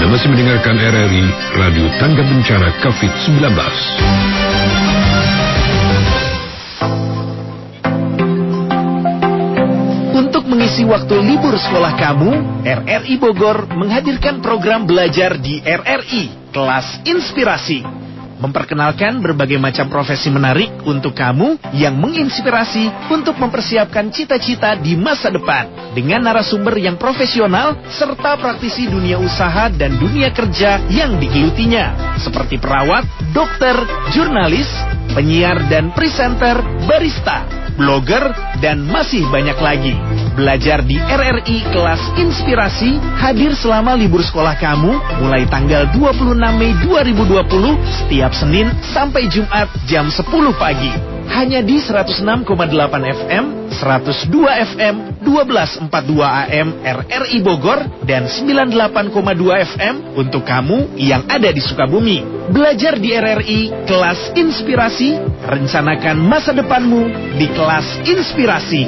Anda masih mendengarkan RRI Radio Tangga Bencana COVID-19. Untuk mengisi waktu libur sekolah kamu, RRI Bogor menghadirkan program belajar di RRI Kelas Inspirasi memperkenalkan berbagai macam profesi menarik untuk kamu yang menginspirasi untuk mempersiapkan cita-cita di masa depan dengan narasumber yang profesional serta praktisi dunia usaha dan dunia kerja yang digelutinya seperti perawat, dokter, jurnalis, penyiar dan presenter, barista, blogger, dan masih banyak lagi. Belajar di RRI kelas Inspirasi hadir selama libur sekolah kamu mulai tanggal 26 Mei 2020 setiap Senin sampai Jumat jam 10 pagi. Hanya di 106,8 FM, 102 FM, 1242 AM RRI Bogor dan 98,2 FM untuk kamu yang ada di Sukabumi. Belajar di RRI kelas Inspirasi, rencanakan masa depanmu di kelas Inspirasi.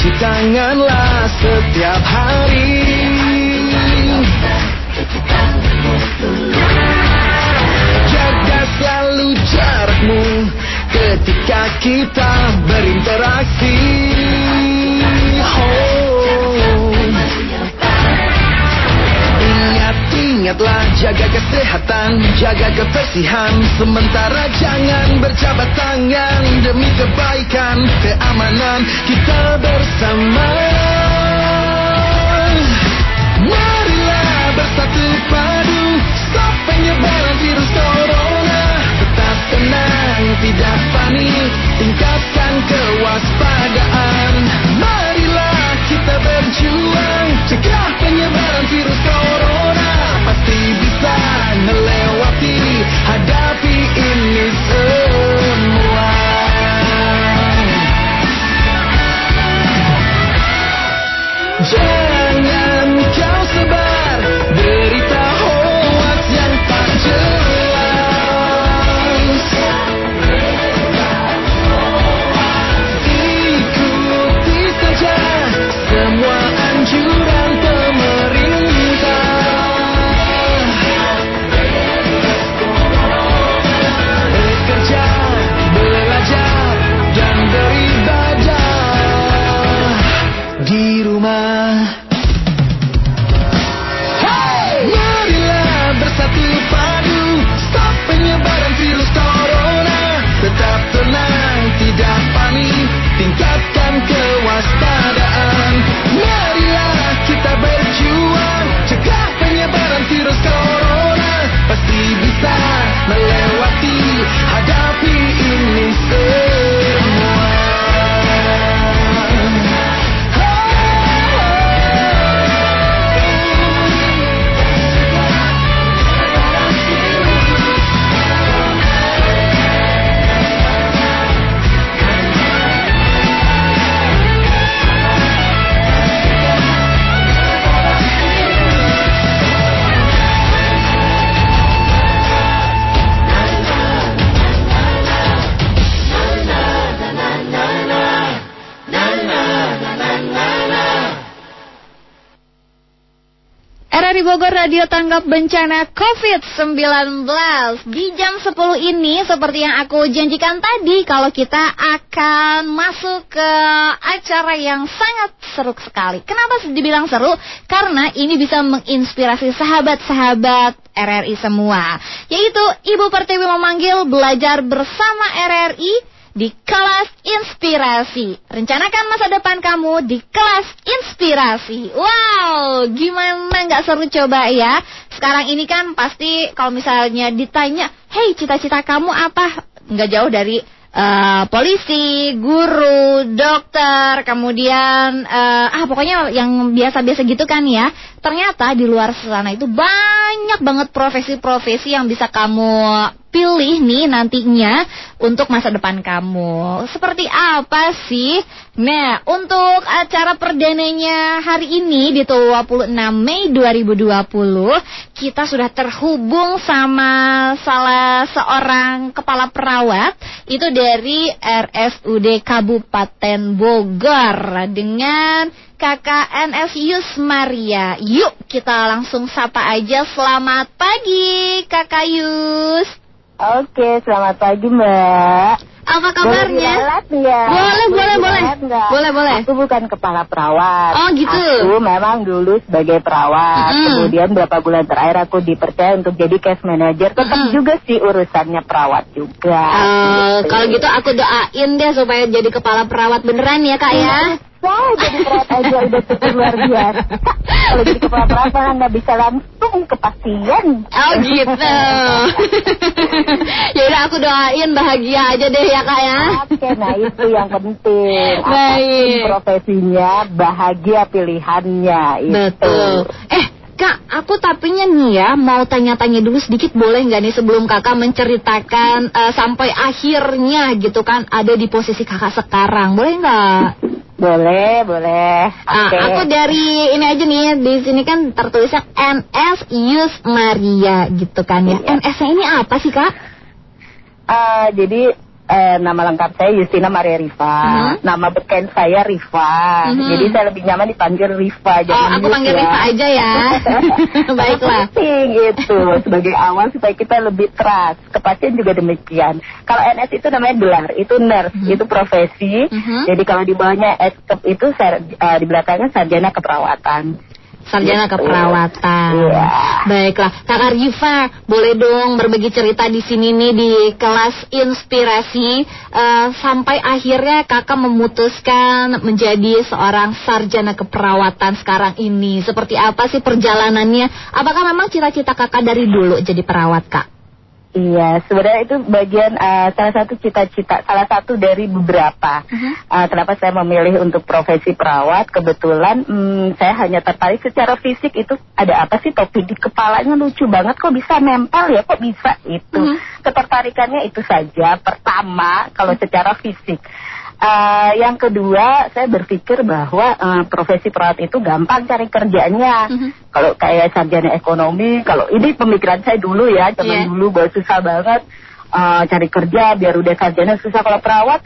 Cuci tanganlah setiap hari. Jaga selalu jarakmu Ketika kita berinteraksi jaga kesehatan Jaga kebersihan. Sementara jangan berjabat tangan. Demi kebaikan, keamanan kita bersama. Marilah bersatu padu. Stop penyebaran virus corona. Tetap tenang, tidak panik. Tingkatkan kewaspadaan. Marilah kita berjuang Radio Tanggap Bencana COVID-19 Di jam 10 ini seperti yang aku janjikan tadi Kalau kita akan masuk ke acara yang sangat seru sekali. Kenapa dibilang seru? Karena ini bisa menginspirasi sahabat-sahabat RRI semua. Yaitu Ibu Pertiwi memanggil belajar bersama RRI di kelas inspirasi. Rencanakan masa depan kamu di kelas inspirasi. Wow, gimana nggak seru coba ya? Sekarang ini kan pasti kalau misalnya ditanya, hey cita-cita kamu apa? Nggak jauh dari uh, polisi, guru, dokter, kemudian uh, ah pokoknya yang biasa-biasa gitu kan ya. Ternyata di luar sana itu banyak banget profesi-profesi yang bisa kamu pilih nih nantinya untuk masa depan kamu. Seperti apa sih? Nah, untuk acara perdananya hari ini di 26 Mei 2020, kita sudah terhubung sama salah seorang kepala perawat itu dari RSUD Kabupaten Bogor dengan Kakak NS Yus Maria. Yuk kita langsung sapa aja. Selamat pagi Kakak Yus. Oke, selamat pagi Mbak. Apa kabarnya? Boleh ya? Boleh, boleh, boleh. Boleh, boleh. Aku bukan kepala perawat. Oh, gitu. Aku memang dulu sebagai perawat. Mm. Kemudian beberapa bulan terakhir aku dipercaya untuk jadi case manager. Tetap Mm. juga sih urusannya perawat juga. Eh, Gitu. kalau gitu aku doain deh supaya jadi kepala perawat beneran ya kak ya. Wah, jadi perawat aja udah cukup luar biasa. Kalau jadi kepala perawat malah nggak bisa langsung ke pasien. Oh gitu. ya udah aku doain bahagia aja deh ya kak ya. Oke, nah itu yang penting. Apa pun Baik. profesinya, bahagia pilihannya. Itu. Betul. Eh Kak, aku tapinya nih ya mau tanya-tanya dulu sedikit boleh nggak nih sebelum kakak menceritakan eh, sampai akhirnya gitu kan ada di posisi kakak sekarang, boleh nggak? Boleh, boleh. Ah, Oke. aku dari ini aja nih di sini kan tertulisnya NS Yus Maria gitu kan ya. Iya. NS-nya ini apa sih kak? Eh, jadi eh, nama lengkap saya Justina Maria Riva. Mhm. Nama beken saya Riva. Mhm. Jadi saya lebih nyaman dipanggil Riva. Oh, jangan aku Yus panggil ya. Riva aja ya. Baiklah. Penting gitu sebagai awal supaya kita lebih trust. Ke pasien juga demikian. Kalau NS itu namanya gelar, itu nurse, Mhm. itu profesi. Mhm. Jadi kalau di bawahnya SKEP itu sar- eh, di belakangnya sarjana keperawatan. Sarjana keperawatan. Iya. Baiklah, Kakak Riva, boleh dong berbagi cerita di sini nih di kelas inspirasi eh, sampai akhirnya Kakak memutuskan menjadi seorang sarjana keperawatan sekarang ini. Seperti apa sih perjalanannya? Apakah memang cita-cita Kakak dari dulu jadi perawat, Kak? Iya, sebenarnya itu bagian eh, salah satu cita-cita, salah satu dari beberapa. Mhm. Eh, kenapa saya memilih untuk profesi perawat? Kebetulan hmm, saya hanya tertarik secara fisik itu ada apa sih topi di kepalanya lucu banget kok bisa nempel ya kok bisa itu. Mhm. Ketertarikannya itu saja. Pertama kalau secara fisik. Eh, yang kedua, saya berpikir bahwa eh, profesi perawat itu gampang cari kerjanya. Mhm. Kalau kayak sarjana ekonomi, kalau ini pemikiran saya dulu ya, zaman Iya. dulu bahwa susah banget eh, cari kerja, biar udah sarjana susah. Kalau perawat,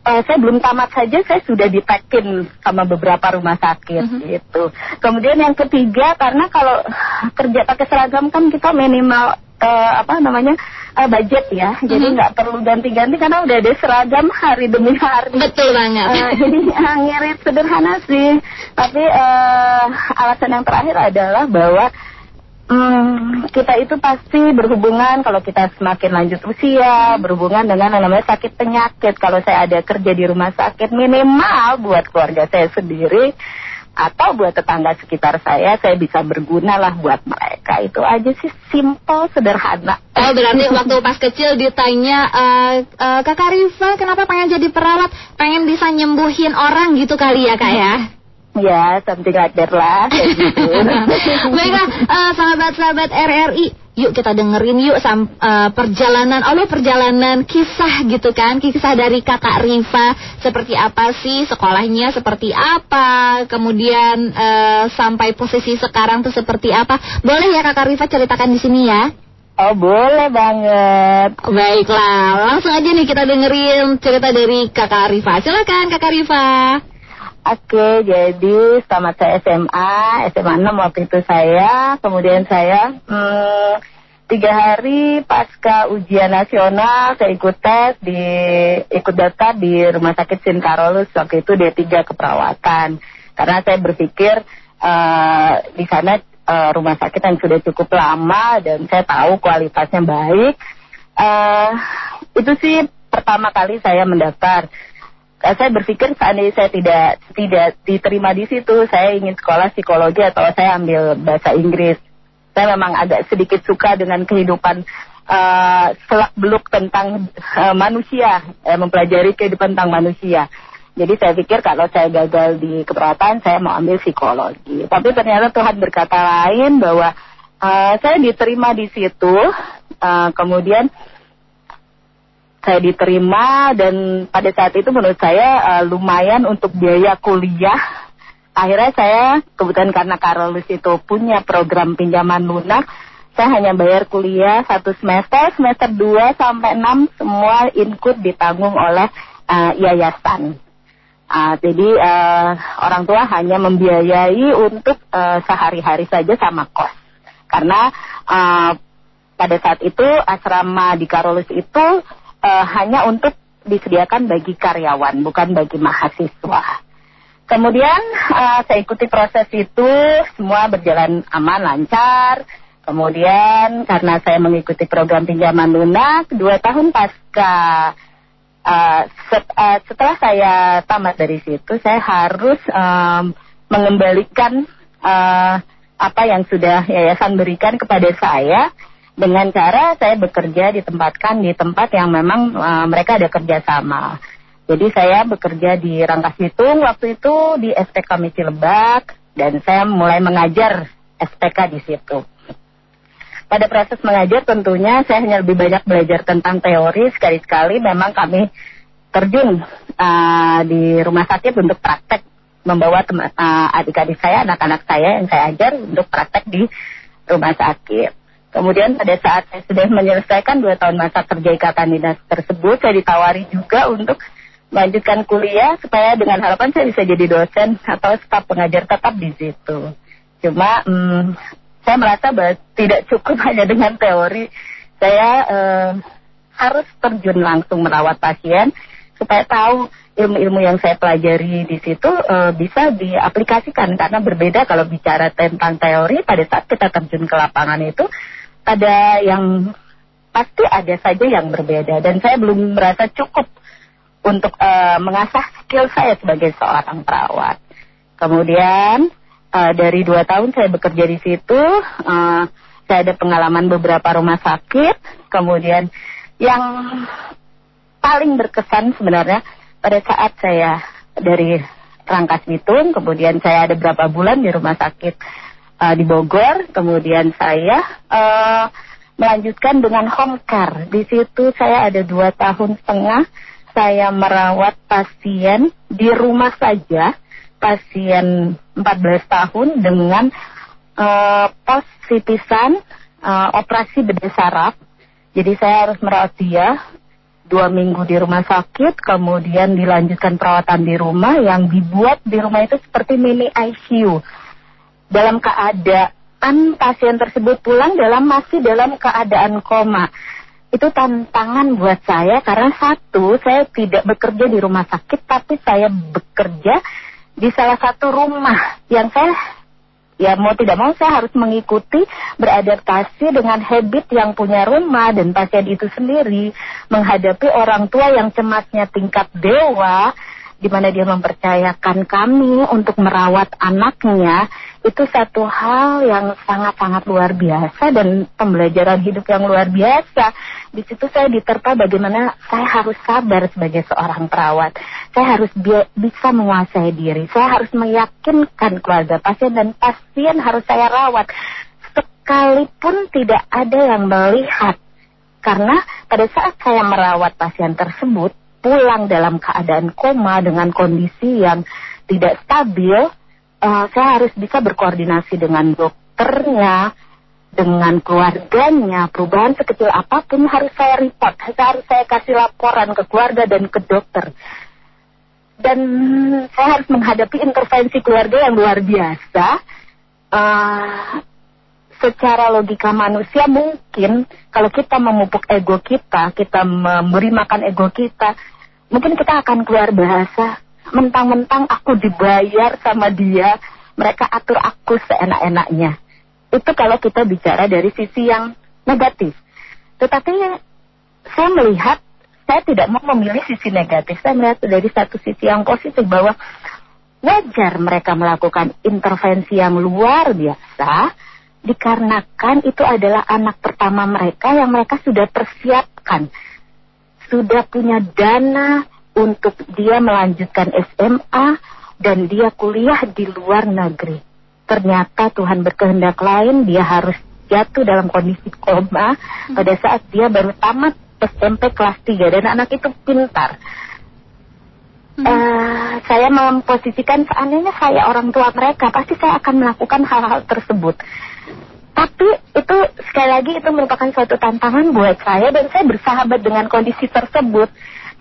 eh, saya belum tamat saja, saya sudah ditekin sama beberapa rumah sakit Mhm. gitu. Kemudian yang ketiga, karena kalau kerja pakai seragam kan kita minimal eh, apa namanya eh, budget ya, jadi Mhm. nggak perlu ganti-ganti karena udah ada seragam hari demi hari. Betul banget. Eh, jadi ngirit sederhana sih, tapi eh, alasan yang terakhir adalah bahwa hmm, kita itu pasti berhubungan kalau kita semakin lanjut usia, berhubungan dengan yang namanya sakit penyakit. Kalau saya ada kerja di rumah sakit minimal buat keluarga saya sendiri atau buat tetangga sekitar saya, saya bisa berguna lah buat mereka. Itu aja sih, simple, sederhana. Oh berarti waktu pas kecil ditanya eh, eh, Kakak Riva kenapa pengen jadi perawat Pengen bisa nyembuhin orang gitu kali ya kak ya Ya, something like that lah, kayak gitu. Baiklah eh, sahabat-sahabat RRI Yuk kita dengerin yuk sam, eh, perjalanan Allah perjalanan kisah gitu kan? Kisah dari kakak Riva. Seperti apa sih sekolahnya? Seperti apa? Kemudian eh, sampai posisi sekarang tuh seperti apa? Boleh ya kakak Riva ceritakan di sini ya? Oh, boleh banget. Baiklah, langsung aja nih kita dengerin cerita dari Kakak Riva. Silakan Kakak Riva. Oke, jadi selamat saya SMA, SMA 6 waktu itu saya, kemudian saya hmm, tiga hari pasca ujian nasional saya ikut tes di ikut daftar di Rumah Sakit Sinkarolus waktu itu D3 keperawatan karena saya berpikir eh, di sana eh, rumah sakit yang sudah cukup lama dan saya tahu kualitasnya baik. Eh, itu sih pertama kali saya mendaftar. Eh, saya berpikir seandainya saya tidak tidak diterima di situ, saya ingin sekolah psikologi atau saya ambil bahasa Inggris. Saya memang agak sedikit suka dengan kehidupan eh, selak beluk tentang eh, manusia, eh, mempelajari kehidupan tentang manusia. Jadi saya pikir kalau saya gagal di keperawatan, saya mau ambil psikologi. Tapi ternyata Tuhan berkata lain bahwa eh, saya diterima di situ. Eh, kemudian saya diterima dan pada saat itu menurut saya uh, lumayan untuk biaya kuliah. Akhirnya saya kebetulan karena Karolus itu punya program pinjaman lunak, saya hanya bayar kuliah satu semester, semester 2 sampai 6 semua include ditanggung oleh uh, yayasan. Uh, jadi uh, orang tua hanya membiayai untuk uh, sehari-hari saja sama kos. Karena uh, pada saat itu asrama di Karolus itu uh, hanya untuk disediakan bagi karyawan, bukan bagi mahasiswa. Kemudian uh, saya ikuti proses itu, semua berjalan aman, lancar. Kemudian karena saya mengikuti program pinjaman lunak, dua tahun pasca uh, set, uh, setelah saya tamat dari situ, saya harus um, mengembalikan uh, apa yang sudah yayasan berikan kepada saya dengan cara saya bekerja ditempatkan di tempat yang memang uh, mereka ada kerjasama. Jadi saya bekerja di Rangkas Bitung waktu itu di SPK Misi Lebak dan saya mulai mengajar SPK di situ. Pada proses mengajar tentunya saya hanya lebih banyak belajar tentang teori sekali-sekali memang kami terjun uh, di rumah sakit untuk praktek membawa uh, adik-adik saya, anak-anak saya yang saya ajar untuk praktek di rumah sakit. Kemudian pada saat saya sudah menyelesaikan dua tahun masa kerja ikatan dinas tersebut, saya ditawari juga untuk melanjutkan kuliah supaya dengan harapan saya bisa jadi dosen atau staf pengajar tetap di situ. Cuma hmm, saya merasa bahwa tidak cukup hanya dengan teori, saya eh, harus terjun langsung merawat pasien supaya tahu ilmu-ilmu yang saya pelajari di situ uh, bisa diaplikasikan karena berbeda kalau bicara tentang teori pada saat kita terjun ke lapangan itu ada yang pasti ada saja yang berbeda dan saya belum merasa cukup untuk uh, mengasah skill saya sebagai seorang perawat. Kemudian uh, dari dua tahun saya bekerja di situ, uh, saya ada pengalaman beberapa rumah sakit. Kemudian yang paling berkesan sebenarnya pada saat saya dari Rangkas Bitung, kemudian saya ada berapa bulan di rumah sakit uh, di Bogor, kemudian saya uh, melanjutkan dengan home care. Di situ saya ada dua tahun setengah saya merawat pasien di rumah saja, pasien 14 tahun dengan uh, pos sitisan uh, operasi bedah saraf. Jadi saya harus merawat dia dua minggu di rumah sakit, kemudian dilanjutkan perawatan di rumah yang dibuat di rumah itu seperti mini ICU dalam keadaan pasien tersebut pulang dalam masih dalam keadaan koma. Itu tantangan buat saya karena satu, saya tidak bekerja di rumah sakit tapi saya bekerja di salah satu rumah yang saya ya mau tidak mau saya harus mengikuti beradaptasi dengan habit yang punya rumah dan pasien itu sendiri menghadapi orang tua yang cemasnya tingkat dewa di mana dia mempercayakan kami untuk merawat anaknya itu satu hal yang sangat-sangat luar biasa dan pembelajaran hidup yang luar biasa. Di situ saya diterpa bagaimana saya harus sabar sebagai seorang perawat. Saya harus bi bisa menguasai diri. Saya harus meyakinkan keluarga pasien dan pasien harus saya rawat. Sekalipun tidak ada yang melihat. Karena pada saat saya merawat pasien tersebut, pulang dalam keadaan koma dengan kondisi yang tidak stabil, uh, saya harus bisa berkoordinasi dengan dokternya, dengan keluarganya, perubahan sekecil apa pun harus saya report, harus saya kasih laporan ke keluarga dan ke dokter. Dan saya harus menghadapi intervensi keluarga yang luar biasa. Uh, secara logika manusia mungkin kalau kita memupuk ego kita, kita memberi makan ego kita, mungkin kita akan keluar bahasa mentang-mentang aku dibayar sama dia, mereka atur aku seenak-enaknya. Itu kalau kita bicara dari sisi yang negatif. Tetapi saya melihat saya tidak mau memilih sisi negatif. Saya melihat dari satu sisi yang positif bahwa wajar mereka melakukan intervensi yang luar biasa dikarenakan itu adalah anak pertama mereka yang mereka sudah persiapkan. Sudah punya dana untuk dia melanjutkan SMA dan dia kuliah di luar negeri. Ternyata Tuhan berkehendak lain, dia harus jatuh dalam kondisi koma pada saat dia baru tamat SMP kelas 3 dan anak itu pintar. Eh, saya memposisikan seandainya saya orang tua mereka pasti saya akan melakukan hal-hal tersebut. Tapi itu sekali lagi itu merupakan suatu tantangan buat saya dan saya bersahabat dengan kondisi tersebut.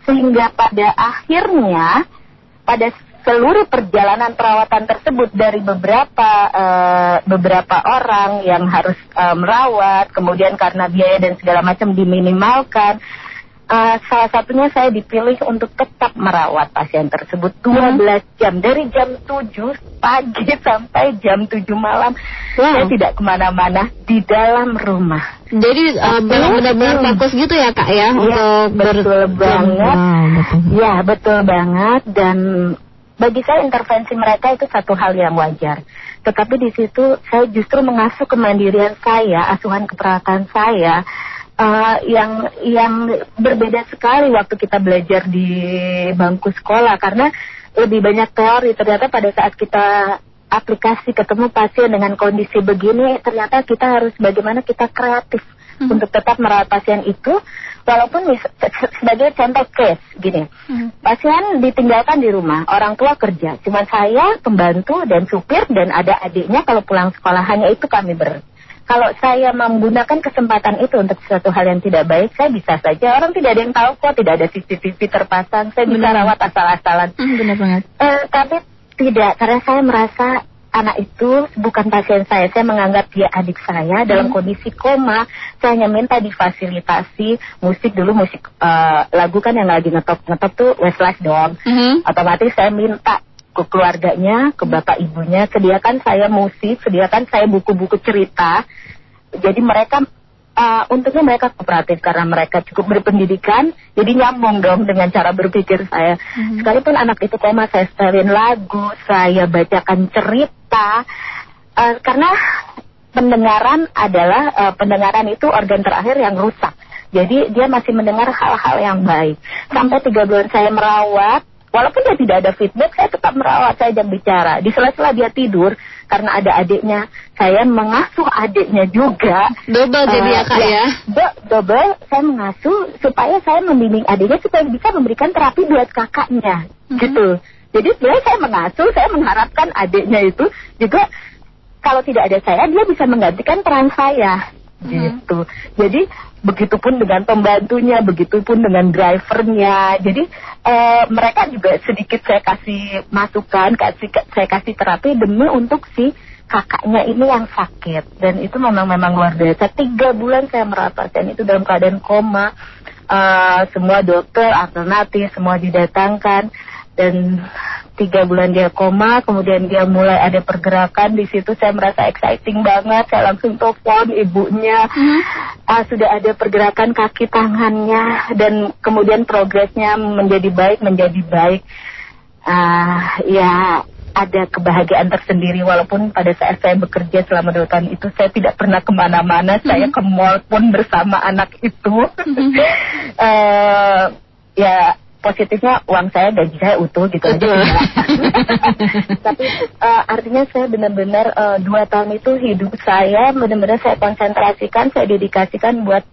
Sehingga pada akhirnya pada seluruh perjalanan perawatan tersebut dari beberapa eh, beberapa orang yang harus eh, merawat kemudian karena biaya dan segala macam diminimalkan eh, salah satunya saya dipilih untuk tetap merawat pasien tersebut 12 jam dari jam 7 pagi sampai jam 7 malam. Saya tidak ke mana-mana di dalam rumah. Jadi uh, memang benar-benar fokus gitu ya kak ya Iya, untuk ber- betul banget. Wow, betul. Ya, betul banget. Dan bagi saya intervensi mereka itu satu hal yang wajar. Tetapi di situ saya justru mengasuh kemandirian saya, asuhan keperawatan saya eh, yang yang berbeda sekali waktu kita belajar di bangku sekolah. Karena lebih banyak teori. Ternyata pada saat kita aplikasi ketemu pasien dengan kondisi begini ternyata kita harus bagaimana kita kreatif untuk tetap merawat pasien itu. Walaupun mis- sebagai contoh case gini. Pasien ditinggalkan di rumah orang tua kerja. Cuma saya pembantu dan supir dan ada adiknya. Kalau pulang sekolah hanya itu kami ber kalau saya menggunakan kesempatan itu untuk sesuatu hal yang tidak baik, saya bisa saja. Orang tidak ada yang tahu kok, tidak ada CCTV terpasang. Saya bisa rawat asal-asalan. Hmm, benar banget. Eh, tapi tidak, karena saya merasa anak itu bukan pasien saya. Saya menganggap dia adik saya dalam kondisi koma. Saya hanya minta difasilitasi musik dulu musik eh, lagu kan yang lagi ngetop ngetop tuh Westlife dong. Mhm. Otomatis saya minta ke keluarganya, ke bapak ibunya, sediakan saya musik, sediakan saya buku-buku cerita. Jadi mereka uh, untungnya mereka kooperatif karena mereka cukup berpendidikan, jadi nyambung dong dengan cara berpikir saya. Sekalipun anak itu koma, saya setelin lagu, saya bacakan cerita, Uh, karena pendengaran adalah uh, pendengaran itu organ terakhir yang rusak. Jadi dia masih mendengar hal-hal yang baik. Sampai tiga bulan saya merawat, walaupun dia tidak ada feedback, saya tetap merawat, saya jam bicara. Di sela-sela dia tidur, karena ada adiknya, saya mengasuh adiknya juga. Double jadi ya Eh, kak ya. Do- double, saya mengasuh supaya saya membimbing adiknya supaya bisa memberikan terapi buat kakaknya, gitu. Jadi sebenarnya saya mengasuh, saya mengharapkan adiknya itu juga kalau tidak ada saya, dia bisa menggantikan peran saya, gitu. Jadi begitupun dengan pembantunya, begitupun dengan drivernya. Jadi eh, mereka juga sedikit saya kasih masukan, kasih saya kasih terapi demi untuk si kakaknya ini yang sakit dan itu memang memang luar biasa. Tiga bulan saya merawat pasien itu dalam keadaan koma. Eh, semua dokter alternatif semua didatangkan dan tiga bulan dia koma, kemudian dia mulai ada pergerakan di situ saya merasa exciting banget, saya langsung telepon ibunya, Ah, sudah ada pergerakan kaki tangannya dan kemudian progresnya menjadi baik menjadi baik, Ah, ya ada kebahagiaan tersendiri. Walaupun pada saat saya bekerja selama dua tahun itu saya tidak pernah ke mana-mana, saya ke mall pun bersama anak itu, Eh, ya positifnya uang saya gaji saya utuh gitu. Aja Betul. tidak. tapi eh, artinya saya benar-benar eh, dua tahun itu hidup saya benar-benar saya konsentrasikan saya dedikasikan buat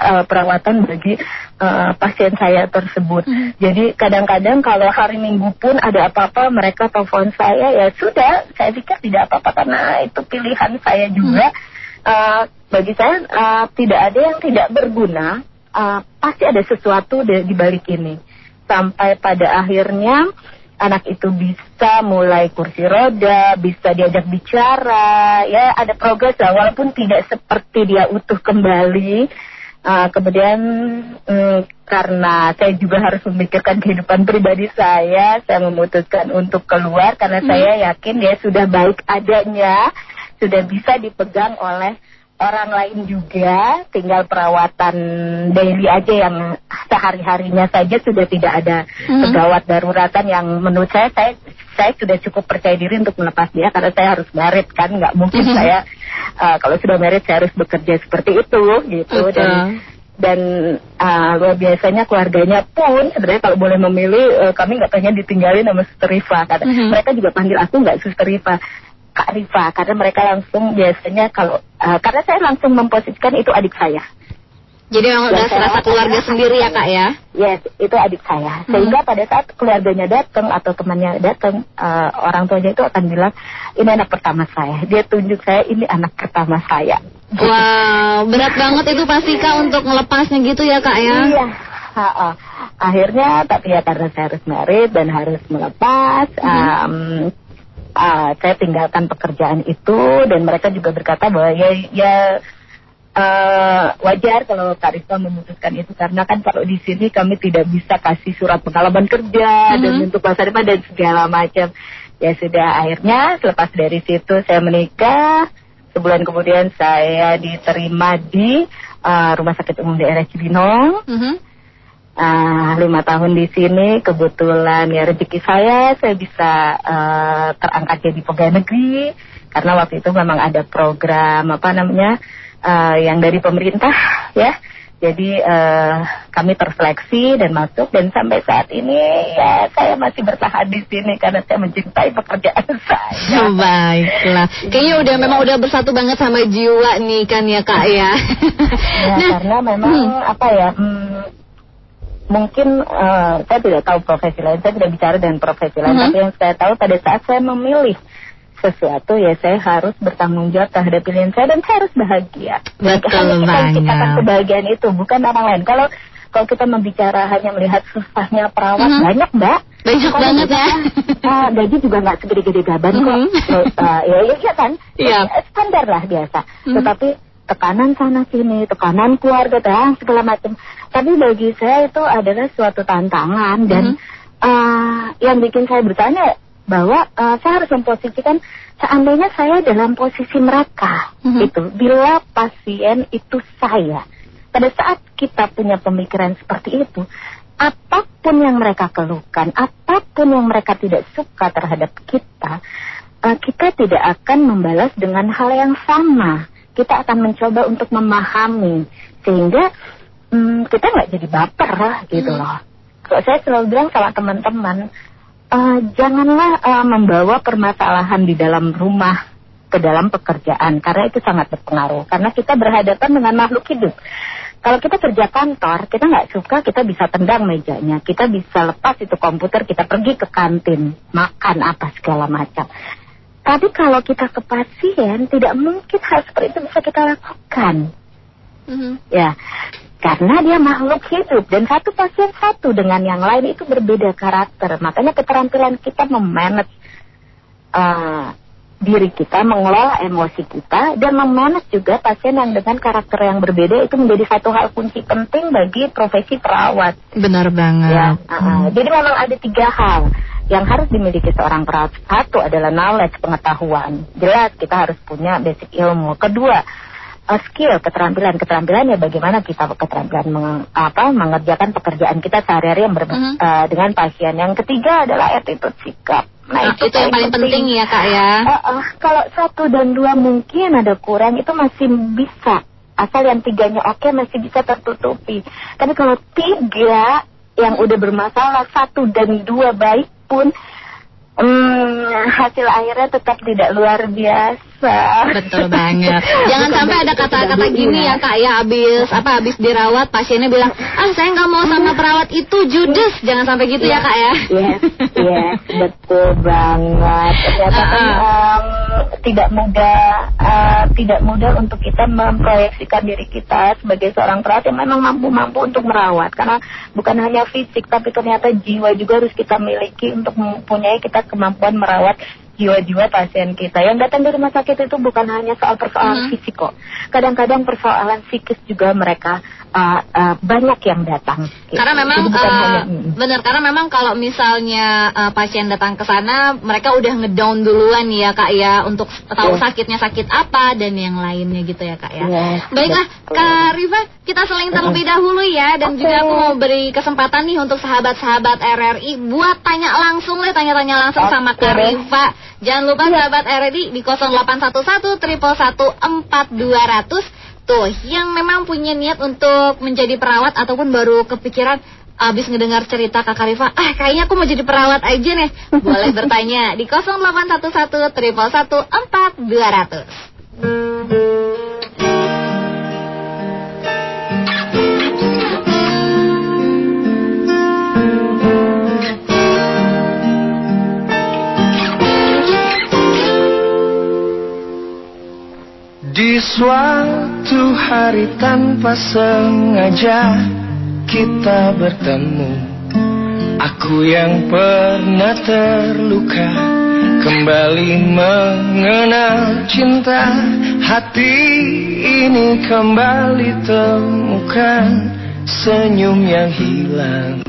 eh, perawatan bagi eh, pasien saya tersebut. Jadi kadang-kadang kalau hari minggu pun ada apa-apa mereka telepon saya ya sudah saya pikir tidak apa-apa karena itu pilihan saya juga. Eh, bagi saya eh, tidak ada yang tidak berguna eh, pasti ada sesuatu di, di balik ini sampai pada akhirnya anak itu bisa mulai kursi roda, bisa diajak bicara, ya ada progres lah walaupun tidak seperti dia utuh kembali. Uh, kemudian mm, karena saya juga harus memikirkan kehidupan pribadi saya, saya memutuskan untuk keluar karena saya yakin dia sudah baik adanya, sudah bisa dipegang oleh orang lain juga, tinggal perawatan daily aja yang sehari-harinya saja sudah tidak ada pegawat daruratan yang menurut saya saya saya sudah cukup percaya diri untuk melepas dia karena saya harus merit kan nggak mungkin saya uh, kalau sudah merit saya harus bekerja seperti itu gitu. Betul. dan dan uh, luar biasanya keluarganya pun sebenarnya kalau boleh memilih uh, kami nggak pengen ditinggalin sama Suster Rifa karena Mhm. mereka juga panggil aku nggak Suster Rifa Kak Rifa karena mereka langsung biasanya kalau uh, karena saya langsung memposisikan itu adik saya Jadi memang udah saya- serasa keluarga sendiri ya kak ya? Yes, itu adik saya. Sehingga pada saat keluarganya datang atau temannya datang, eh, orang tuanya itu akan bilang, ini anak pertama saya. Dia tunjuk saya, ini anak pertama saya. Wow, berat banget itu pasti kak untuk melepasnya gitu ya kak ya? Iya. ha-ha. Akhirnya, tapi ya karena saya harus merit dan harus melepas, em, ah, saya tinggalkan pekerjaan itu dan mereka juga berkata bahwa ya, ya eh, wajar kalau Kak Rizka memutuskan itu karena kan kalau di sini kami tidak bisa kasih surat pengalaman kerja dan Mhm. untuk masa depan dan segala macam. Ya sudah akhirnya selepas dari situ saya menikah. Sebulan kemudian saya diterima di eh, Rumah Sakit Umum Daerah Cibinong. Mhm. Ah, lima tahun di sini kebetulan ya rezeki saya saya bisa eh, terangkat jadi pegawai negeri. Karena waktu itu memang ada program apa namanya eh, yang dari pemerintah ya. Jadi eh, kami terseleksi dan masuk. Dan sampai saat ini ya saya masih bertahan di sini karena saya mencintai pekerjaan saya. Baiklah, kayaknya udah memang udah bersatu banget sama jiwa nih kan ya kak ya. Ya, nah, karena memang apa ya, hmm, mungkin eh, saya tidak tahu profesi lain, saya tidak bicara dengan profesi lain, Mhm. tapi yang saya tahu pada saat saya memilih sesuatu ya saya harus bertanggung jawab terhadap pilihan saya dan saya harus bahagia. Betul hanya kita yang ciptakan banget. kebahagiaan itu, bukan orang lain. Kalau kalau kita membicara hanya melihat susahnya perawat Mhm. banyak mbak. Banyak Kalau banget ya. Ah, gaji juga nggak segede-gede gaban kok. Mhm. Eh, ah, ya, ya, kan? Eh, Standar lah biasa. Mhm. Tetapi tekanan sana sini, tekanan keluarga, dan segala macam. Tapi bagi saya itu adalah suatu tantangan dan Mhm. ah, yang bikin saya bertanya bahwa ah, saya harus memposisikan seandainya saya dalam posisi mereka Mhm. itu bila pasien itu saya pada saat kita punya pemikiran seperti itu apa pun yang mereka keluhkan apa pun yang mereka tidak suka terhadap kita eh, kita tidak akan membalas dengan hal yang sama kita akan mencoba untuk memahami. Sehingga hmm, kita nggak jadi baper lah gitu Mhm. loh. Kalau saya selalu bilang sama teman-teman eh, janganlah eh, membawa permasalahan di dalam rumah ke dalam pekerjaan karena itu sangat berpengaruh. Karena kita berhadapan dengan makhluk hidup. Kalau kita kerja kantor kita nggak suka kita bisa tendang mejanya. Kita bisa lepas itu komputer kita pergi ke kantin makan apa segala macam tapi kalau kita ke pasien tidak mungkin hal seperti itu bisa kita lakukan Mhm. Ya, karena dia makhluk hidup dan satu pasien satu dengan yang lain itu berbeda karakter. Makanya keterampilan kita memanage eh, diri kita, mengelola emosi kita dan memanage juga pasien yang dengan karakter yang berbeda itu menjadi satu hal kunci penting bagi profesi perawat. Benar banget. Ya, uh-uh. jadi memang ada tiga hal yang harus dimiliki seorang perawat. Satu adalah knowledge, pengetahuan. Jelas kita harus punya basic ilmu. Kedua, uh, skill, keterampilan. Keterampilan ya bagaimana kita keterampilan meng- apa, mengerjakan pekerjaan kita sehari-hari yang ber- Mhm. uh, dengan pasien. Yang ketiga adalah attitude sikap. Nah, itu, yang paling penting ya kak ya. Uh, uh, kalau satu dan dua mungkin ada kurang itu masih bisa. Asal yang tiganya oke masih bisa tertutupi. Tapi kalau tiga yang udah bermasalah satu dan dua baik pun hmm, hasil akhirnya tetap tidak luar biasa. Betul banget. Jangan Bukan sampai ada kata-kata gini ya iya. kak ya abis apa abis dirawat pasiennya bilang ah saya nggak mau sama perawat itu judes. Jangan sampai gitu ya kak ya. Yes, yes, betul banget. Ternyata kan Ah, em, tidak mudah, eh, tidak mudah untuk kita memproyeksikan diri kita sebagai seorang perawat yang memang mampu-mampu untuk merawat. Karena bukan hanya fisik, tapi ternyata jiwa juga harus kita miliki untuk mempunyai kita kemampuan merawat jiwa-jiwa pasien kita. Yang datang dari rumah sakit itu bukan hanya soal persoalan Mhm. fisik kok. Kadang-kadang persoalan psikis juga mereka eh, eh, banyak yang datang. gitu. Karena memang eh, hanya- mm. benar karena memang kalau misalnya eh, pasien datang ke sana mereka udah ngedown duluan ya kak ya untuk tahu Yes. sakitnya sakit apa dan yang lainnya gitu ya kak ya. Yes, Baiklah betul. kak Riva kita seling terlebih dahulu ya dan Oke. juga aku mau beri kesempatan nih untuk sahabat-sahabat RRI buat tanya langsung deh tanya-tanya langsung sama Oke kak. Riva. Jangan lupa sahabat RRI di 0811 triple 4200 Tuh, yang memang punya niat untuk menjadi perawat ataupun baru kepikiran Abis ngedengar cerita Kak Rifa, ah kayaknya aku mau jadi perawat aja nih. Boleh bertanya di 0811 triple 1 4 200. Di suatu hari tanpa sengaja kita bertemu. Aku yang pernah terluka Kembali mengenal cinta. Hati ini kembali temukan Senyum yang hilang.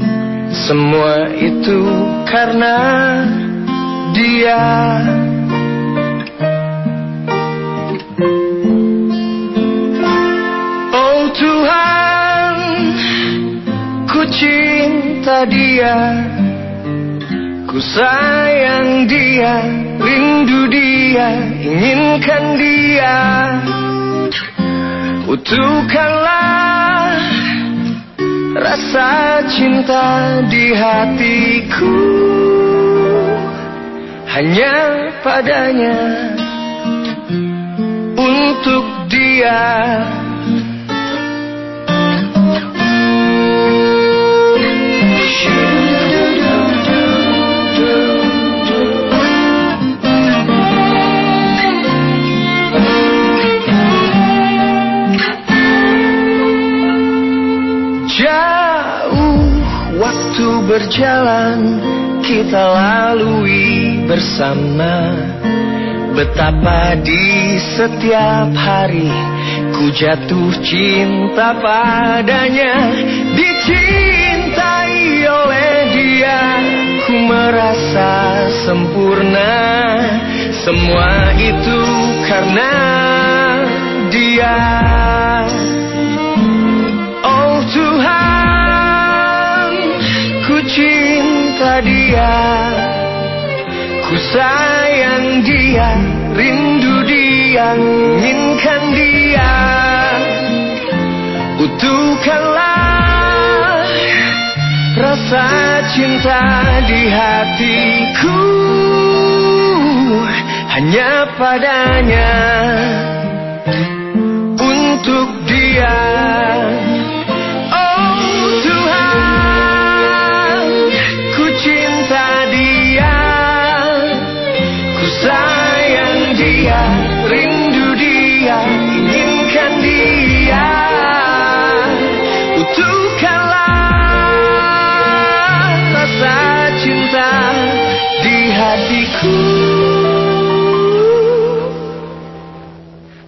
Semua itu karena dia. Oh Tuhan Ku cinta dia Ku sayang dia Rindu dia Inginkan dia. Utuhkanlah Rasa cinta di hatiku. Hanya padanya Untuk dia waktu berjalan kita lalui bersama. Betapa di setiap hari ku jatuh cinta padanya. Dicintai oleh dia ku merasa sempurna. Semua itu karena dia dia, ku sayang dia, rindu dia, inginkan dia. Utuhkanlah rasa cinta di hatiku hanya padanya untuk dia.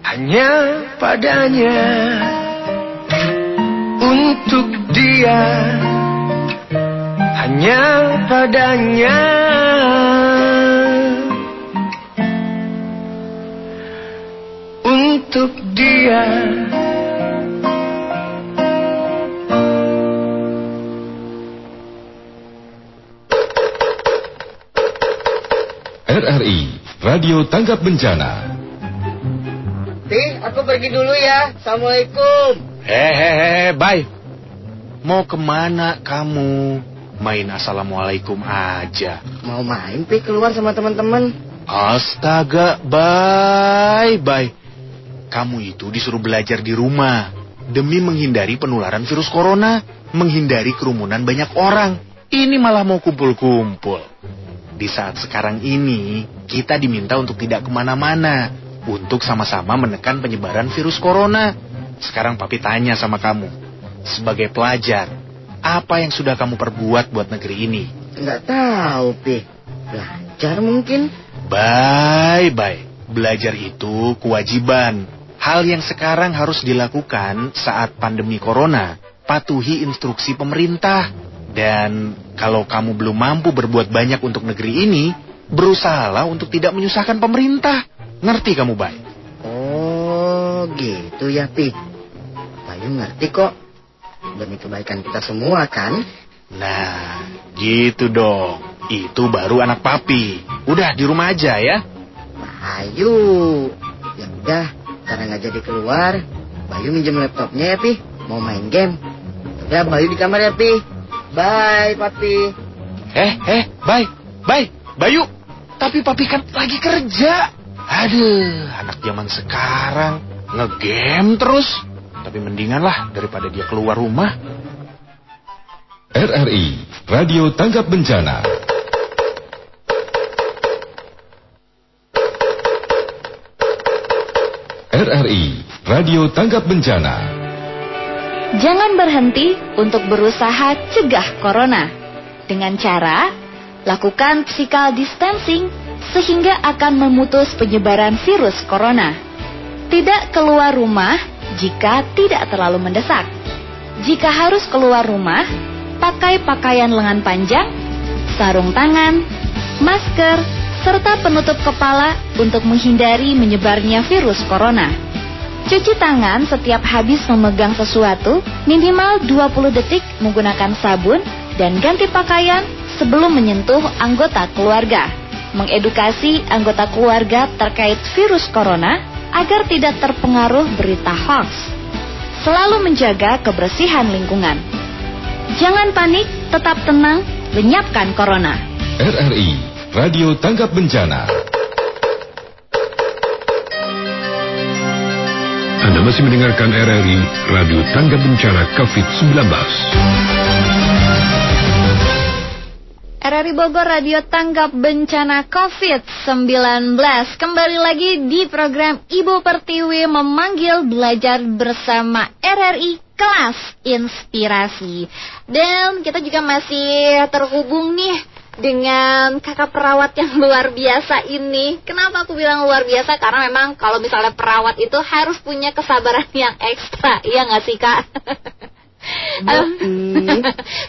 Hanya padanya untuk dia. Hanya padanya. Untuk dia Radio Tanggap Bencana. Pi, aku pergi dulu ya. Assalamualaikum. Hehehe, bye. Mau ke mana kamu? Main assalamualaikum aja. Mau main Pi keluar sama teman-teman. Astaga, bye bye. Kamu itu disuruh belajar di rumah demi menghindari penularan virus corona, menghindari kerumunan banyak orang. Ini malah mau kumpul-kumpul. Di saat sekarang ini, kita diminta untuk tidak ke mana-mana, untuk sama-sama menekan penyebaran virus corona. Sekarang papi tanya sama kamu, sebagai pelajar, apa yang sudah kamu perbuat buat negeri ini? Nggak tahu Pi. Belajar mungkin. Bye-bye. Belajar itu kewajiban. Hal yang sekarang harus dilakukan saat pandemi corona, patuhi instruksi pemerintah. Dan kalau kamu belum mampu berbuat banyak untuk negeri ini, berusahalah untuk tidak menyusahkan pemerintah. Ngerti kamu, Bay? Oh, gitu ya Pi. Bayu ngerti kok. Demi kebaikan kita semua kan? Nah, gitu dong. Itu baru anak papi. Udah di rumah aja ya. Bayu. Ya udah, karena nggak jadi keluar, Bayu minjem laptopnya ya Pi. Mau main game. Udah Bayu di kamar ya Pi. Bye Papi. Eh, eh, Bay, Bay, Bayu. Tapi papi kan lagi kerja. Aduh, anak zaman sekarang ngegame terus. Tapi mendingan lah daripada dia keluar rumah. RRI Radio Tanggap Bencana. RRI Radio Tanggap Bencana. Jangan berhenti untuk berusaha cegah corona. Dengan cara lakukan physical distancing sehingga akan memutus penyebaran virus corona. Tidak keluar rumah jika tidak terlalu mendesak. Jika harus keluar rumah, pakai pakaian lengan panjang, sarung tangan, masker, serta penutup kepala untuk menghindari menyebarnya virus corona. Cuci tangan setiap habis memegang sesuatu minimal 20 detik menggunakan sabun dan ganti pakaian sebelum menyentuh anggota keluarga. Mengedukasi anggota keluarga terkait virus corona agar tidak terpengaruh berita hoax. Selalu menjaga kebersihan lingkungan. Jangan panik, tetap tenang, lenyapkan corona. RRI Radio Tanggap Bencana. Anda masih mendengarkan RRI Radio Tanggap Bencana COVID-19. RRI Bogor Radio Tanggap Bencana COVID-19 Kembali lagi di program Ibu Pertiwi memanggil belajar bersama RRI Kelas Inspirasi Dan kita juga masih terhubung nih dengan kakak perawat yang luar biasa ini. Kenapa aku bilang luar biasa? Karena memang kalau misalnya perawat itu harus punya kesabaran yang ekstra, iya nggak sih kak?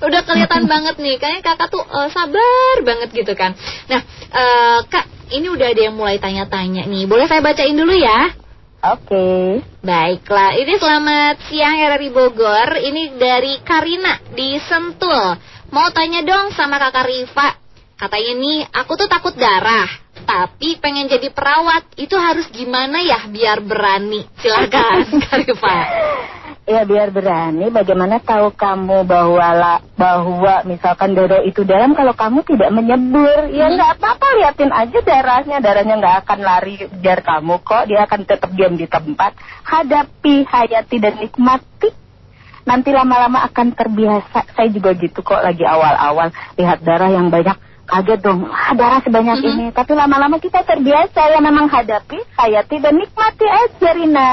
Udah kelihatan banget nih, kayaknya kakak tuh uh, sabar banget gitu kan. Nah, uh, kak, ini udah ada yang mulai tanya-tanya nih. Boleh saya bacain dulu ya? Oke. Okay. Baiklah, ini selamat siang RRI Bogor. Ini dari Karina di Sentul. Mau tanya dong sama kakak Riva. Katanya nih, aku tuh takut darah. Tapi pengen jadi perawat. Itu harus gimana ya biar berani? Silakan kak Riva. Ya biar berani. Bagaimana tahu kamu bahwa la, bahwa misalkan darah itu dalam kalau kamu tidak menyebur, ya hmm. nggak hmm. apa-apa liatin aja darahnya. Darahnya nggak akan lari biar kamu kok. Dia akan tetap diam di tempat. Hadapi, hayati dan nikmati nanti lama-lama akan terbiasa. Saya juga gitu kok lagi awal-awal lihat darah yang banyak kaget dong ah, darah sebanyak mm -hmm. ini tapi lama-lama kita terbiasa ya memang hadapi hayati dan nikmati aja Rina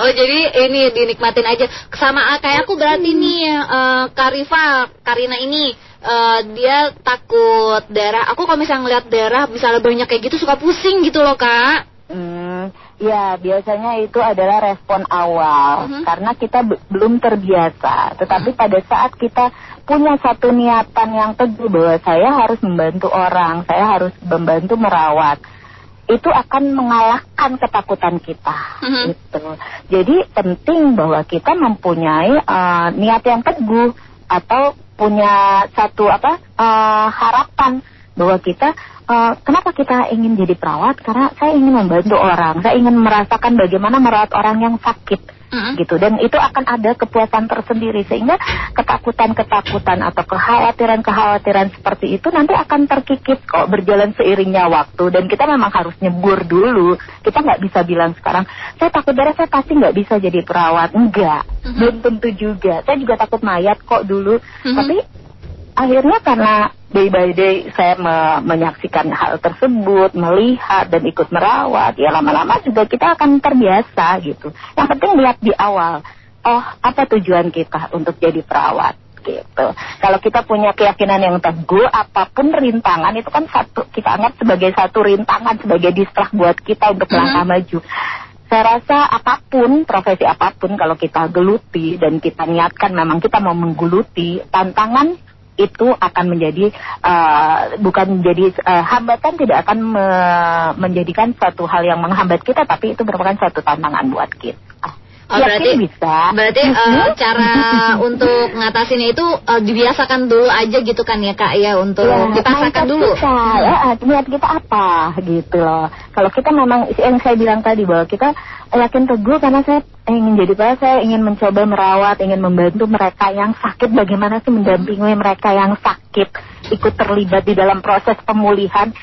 oh jadi ini dinikmatin aja sama kayak aku berarti hmm. nih uh, Karifa Karina ini uh, dia takut darah aku kalau misalnya ngeliat darah misalnya banyak kayak gitu suka pusing gitu loh kak hmm Ya, biasanya itu adalah respon awal uh-huh. karena kita belum terbiasa. Tetapi uh-huh. pada saat kita punya satu niatan yang teguh bahwa saya harus membantu orang, saya harus membantu merawat, itu akan mengalahkan ketakutan kita. Uh-huh. Gitu. Jadi penting bahwa kita mempunyai uh, niat yang teguh atau punya satu apa uh, harapan bahwa kita uh, kenapa kita ingin jadi perawat? Karena saya ingin membantu orang, saya ingin merasakan bagaimana merawat orang yang sakit. Mm-hmm. gitu dan itu akan ada kepuasan tersendiri sehingga ketakutan-ketakutan atau kekhawatiran-kekhawatiran seperti itu nanti akan terkikis kok berjalan seiringnya waktu dan kita memang harus nyebur dulu kita nggak bisa bilang sekarang saya takut darah saya pasti nggak bisa jadi perawat enggak mm-hmm. belum tentu juga saya juga takut mayat kok dulu mm-hmm. tapi akhirnya karena day by day saya me menyaksikan hal tersebut, melihat dan ikut merawat, ya lama-lama juga kita akan terbiasa gitu. Yang penting lihat di awal, oh apa tujuan kita untuk jadi perawat gitu. Kalau kita punya keyakinan yang teguh, apa pun rintangan itu kan satu kita anggap sebagai satu rintangan, sebagai distrah buat kita untuk melangkah mm -hmm. maju. Saya rasa apa pun, profesi apa pun kalau kita geluti dan kita niatkan memang kita mau menggeluti, tantangan itu akan menjadi uh, bukan menjadi uh, hambatan tidak akan me menjadikan suatu hal yang menghambat kita tapi itu merupakan suatu tantangan buat kita. Oh, berarti bisa. Berarti uh, cara untuk ngatasinnya itu uh, dibiasakan dulu aja gitu kan ya kak ya untuk ya, dipaksakan dulu. Kita, hmm. ya, niat kita apa gitu loh. Kalau kita memang yang saya bilang tadi bahwa kita yakin teguh karena saya ingin jadi perawat, saya ingin mencoba merawat, ingin membantu mereka yang sakit. Bagaimana sih mendampingi mereka yang sakit, ikut terlibat di dalam proses pemulihan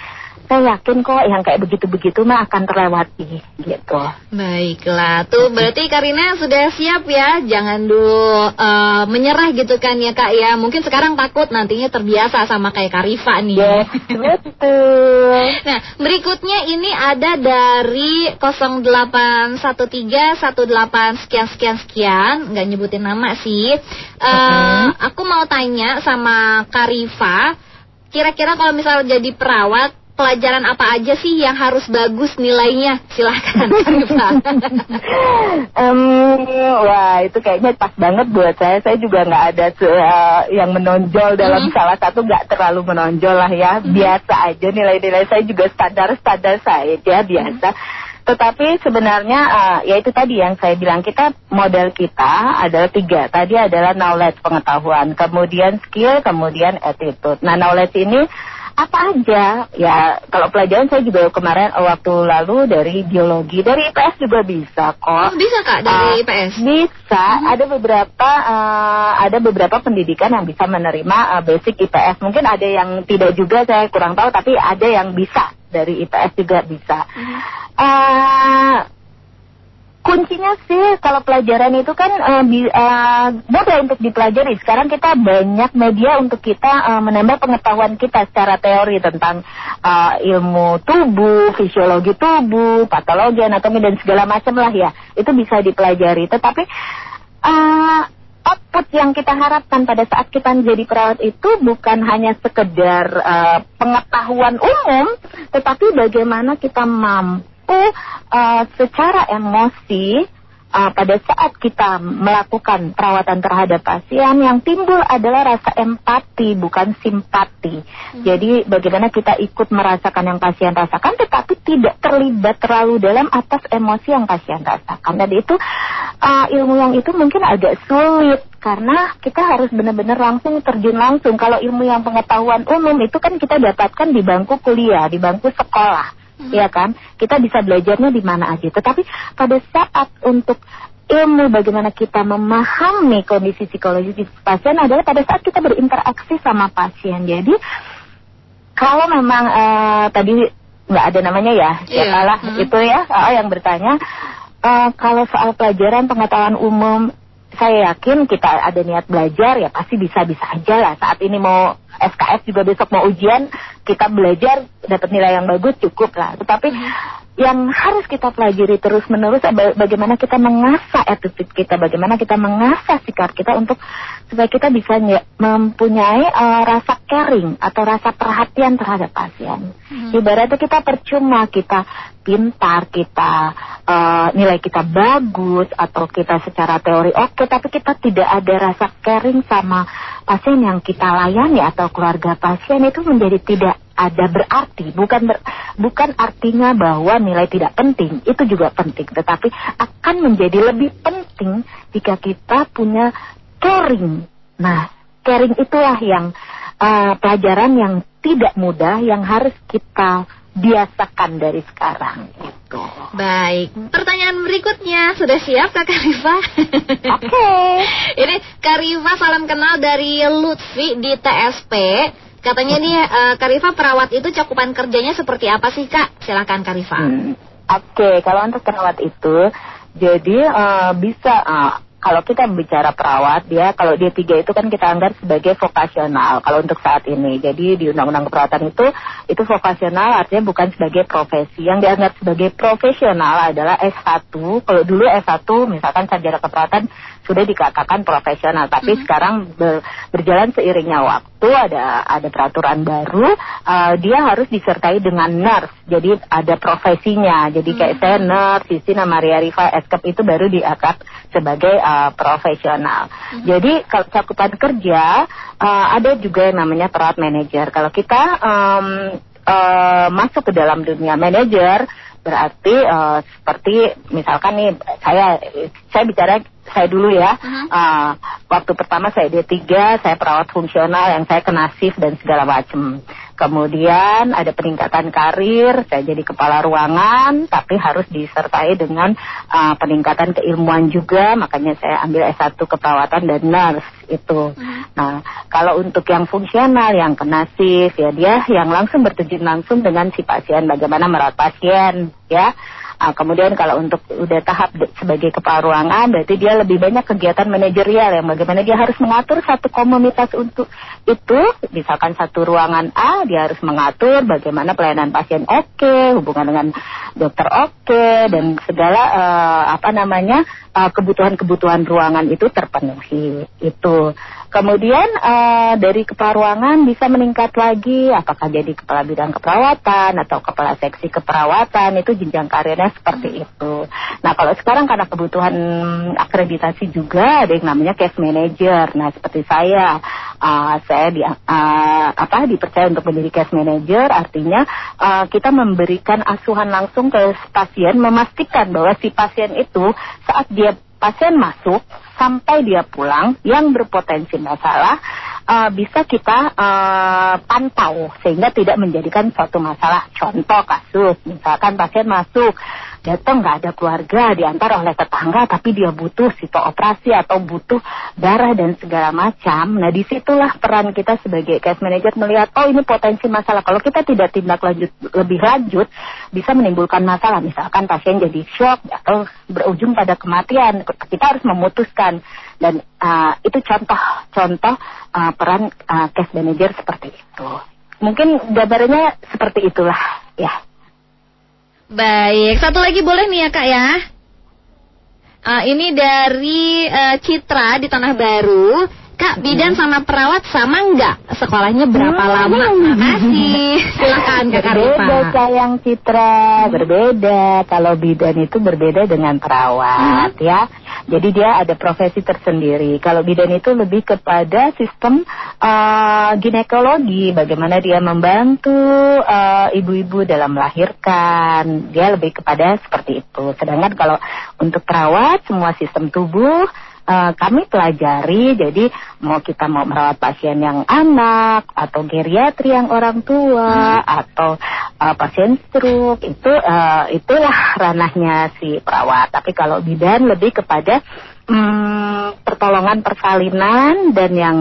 saya yakin kok yang kayak begitu-begitu mah akan terlewati gitu. Baiklah, tuh berarti Karina sudah siap ya, jangan dulu eh, menyerah gitu kan ya kak ya. Mungkin sekarang takut nantinya terbiasa sama kayak Karifa nih. Yes, betul. Nah, berikutnya ini ada dari 081318 sekian sekian sekian, nggak nyebutin nama sih. Eh, Aku mau tanya sama Karifa, kira-kira kalau misalnya jadi perawat, pelajaran apa aja sih yang harus bagus nilainya? Silahkan. Em, wah itu kayaknya pas banget buat saya. Saya juga nggak ada eh, yang menonjol dalam salah satu nggak terlalu menonjol lah ya. Biasa aja nilai-nilai saya juga standar-standar saya ya biasa. Tetapi sebenarnya eh, ya itu tadi yang saya bilang kita modal kita adalah tiga. Tadi adalah knowledge pengetahuan, kemudian skill, kemudian attitude. Nah knowledge ini apa aja? Ya kalau pelajaran saya juga kemarin eh, waktu lalu dari biologi. Dari IPS juga bisa kok. Oh, bisa kak dari Ah, IPS? Bisa, ada beberapa eh, ada beberapa pendidikan yang bisa menerima eh, basic IPS. Mungkin ada yang tidak juga saya kurang tahu, tapi ada yang bisa. Dari IPS juga bisa. Eh, kuncinya sih kalau pelajaran itu kan eh, bi- mudah untuk dipelajari. Sekarang kita banyak media untuk kita eh, menambah pengetahuan kita secara teori tentang eh, ilmu tubuh, fisiologi tubuh, patologi, anatomi dan segala macam lah ya. Itu bisa dipelajari. Tetapi eh, output yang kita harapkan pada saat kita menjadi perawat itu bukan hanya sekedar eh, pengetahuan umum, tetapi bagaimana kita mampu eh, secara emosi eh, pada saat kita melakukan perawatan terhadap pasien yang timbul adalah rasa empati bukan simpati. Jadi bagaimana kita ikut merasakan yang pasien rasakan tetapi tidak terlibat terlalu dalam atas emosi yang pasien rasakan. Dan itu uh, ilmu yang itu mungkin agak sulit karena kita harus benar-benar langsung terjun langsung. Kalau ilmu yang pengetahuan umum itu kan kita dapatkan di bangku kuliah, di bangku sekolah, ya kan? Kita bisa belajarnya di mana aja. Tetapi pada saat untuk ilmu bagaimana kita memahami kondisi psikologis pasien adalah pada saat kita berinteraksi sama pasien. Jadi kalau memang eh, tadi nggak ada namanya ya, ya Iya. kalah Hmm. itu ya ah, yang bertanya. eh, kalau soal pelajaran pengetahuan umum, saya yakin kita ada niat belajar ya pasti bisa-bisa aja lah. Saat ini mau SKS juga besok mau ujian, kita belajar dapat nilai yang bagus cukup lah. Tetapi yang harus kita pelajari terus menerus adalah bagaimana kita mengasah attitude kita, bagaimana kita mengasah sikap kita untuk supaya kita bisa mempunyai eh, rasa caring atau rasa perhatian terhadap pasien. Ibaratnya kita percuma kita pintar, kita eh, nilai kita bagus atau kita secara teori oke, tapi kita tidak ada rasa caring sama pasien yang kita layani atau keluarga pasien itu menjadi tidak ada berarti. Bukan ber- bukan artinya bahwa nilai tidak penting itu juga penting. Tetapi akan menjadi lebih penting jika kita punya caring. Nah caring itulah yang uh, pelajaran yang tidak mudah yang harus kita biasakan dari sekarang gitu Baik, pertanyaan berikutnya sudah siap Kak Karifa? Oke. Ini Karifa salam kenal dari Lutfi di TSP. Katanya nih eh, Karifa perawat itu cakupan kerjanya seperti apa sih Kak? Silakan Karifa. Hmm, Oke, kalau untuk perawat itu, jadi eh, bisa eh, kalau kita bicara perawat, dia kalau dia tiga itu kan kita anggap sebagai vokasional. Kalau untuk saat ini, jadi di Undang-Undang Keperawatan itu itu vokasional artinya bukan sebagai profesi. Yang dianggap sebagai profesional adalah S1. Kalau dulu S1 misalkan sarjana keperawatan sudah dikatakan profesional, tapi sekarang ber- berjalan seiringnya waktu ada ada peraturan baru, eh, dia harus disertai dengan nurse. Jadi ada profesinya. Jadi kayak saya nurse, Sisi nama Maria Rifa Eskep itu baru diangkat sebagai eh, profesional. Jadi kalau cakupan kerja eh, ada juga yang namanya perawat manajer. Kalau kita em, eh, masuk ke dalam dunia manajer berarti eh, seperti misalkan nih saya saya bicara saya dulu ya. Eh, waktu pertama saya D3 saya perawat fungsional yang saya kena shift dan segala macam Kemudian ada peningkatan karir, saya jadi kepala ruangan, tapi harus disertai dengan uh, peningkatan keilmuan juga, makanya saya ambil S1 keperawatan dan nurse itu. Nah, kalau untuk yang fungsional, yang kena shift, ya dia yang langsung bertujuan langsung dengan si pasien, bagaimana merawat pasien, ya. Ah, kemudian kalau untuk udah tahap sebagai kepala ruangan, berarti dia lebih banyak kegiatan manajerial yang bagaimana dia harus mengatur satu komunitas untuk itu, misalkan satu ruangan A, dia harus mengatur bagaimana pelayanan pasien oke, hubungan dengan dokter oke, dan segala eh, apa namanya eh, kebutuhan-kebutuhan ruangan itu terpenuhi. Itu. Kemudian eh, dari kepala ruangan bisa meningkat lagi, apakah jadi kepala bidang keperawatan atau kepala seksi keperawatan itu jenjang karirnya seperti itu. Nah kalau sekarang karena kebutuhan akreditasi juga ada yang namanya case manager. Nah seperti saya, eh, saya di, eh, apa dipercaya untuk menjadi case manager, artinya eh, kita memberikan asuhan langsung ke pasien, memastikan bahwa si pasien itu saat dia pasien masuk sampai dia pulang yang berpotensi masalah uh, bisa kita uh, pantau sehingga tidak menjadikan suatu masalah. Contoh kasus, misalkan pasien masuk datang nggak ada keluarga diantar oleh tetangga tapi dia butuh sito operasi atau butuh darah dan segala macam. Nah di situlah peran kita sebagai case manager melihat oh ini potensi masalah. Kalau kita tidak tindak lanjut lebih lanjut bisa menimbulkan masalah. Misalkan pasien jadi shock atau berujung pada kematian. Kita harus memutuskan dan uh, itu contoh-contoh uh, peran uh, case manager seperti itu. Mungkin gambarnya seperti itulah ya. Baik, satu lagi boleh nih ya kak ya. Ah, ini dari eh, Citra di Tanah Baru. Kak, bidan sama perawat sama nggak? Sekolahnya berapa lama? Makasih. Silakan Kak Berbeda Karifa. sayang Citra, berbeda. Kalau bidan itu berbeda dengan perawat ya. Jadi dia ada profesi tersendiri. Kalau bidan itu lebih kepada sistem eh, ginekologi, bagaimana dia membantu eh, ibu-ibu dalam melahirkan. Dia lebih kepada seperti itu. Sedangkan kalau untuk perawat semua sistem tubuh eh, kami pelajari. Jadi mau kita mau merawat pasien yang anak atau geriatri yang orang tua atau eh, pasien stroke itu eh, itulah ranahnya si perawat. Tapi kalau bidan lebih kepada hmm, pertolongan persalinan dan yang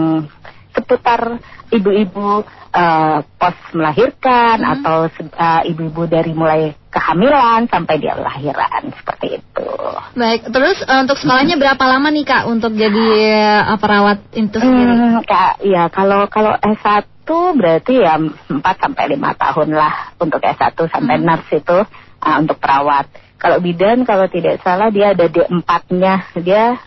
seputar ibu-ibu eh, pos melahirkan atau se- eh, ibu-ibu dari mulai kehamilan sampai dia lahiran seperti itu. Baik, terus eh, untuk sekolahnya berapa lama nih kak untuk jadi eh, perawat itu sendiri? Hmm, Kak, ya kalau kalau S1 berarti ya 4 sampai 5 tahun lah untuk S1 sampai Hmm. nurse itu ah, untuk perawat. Kalau bidan kalau tidak salah dia ada D4-nya. Dia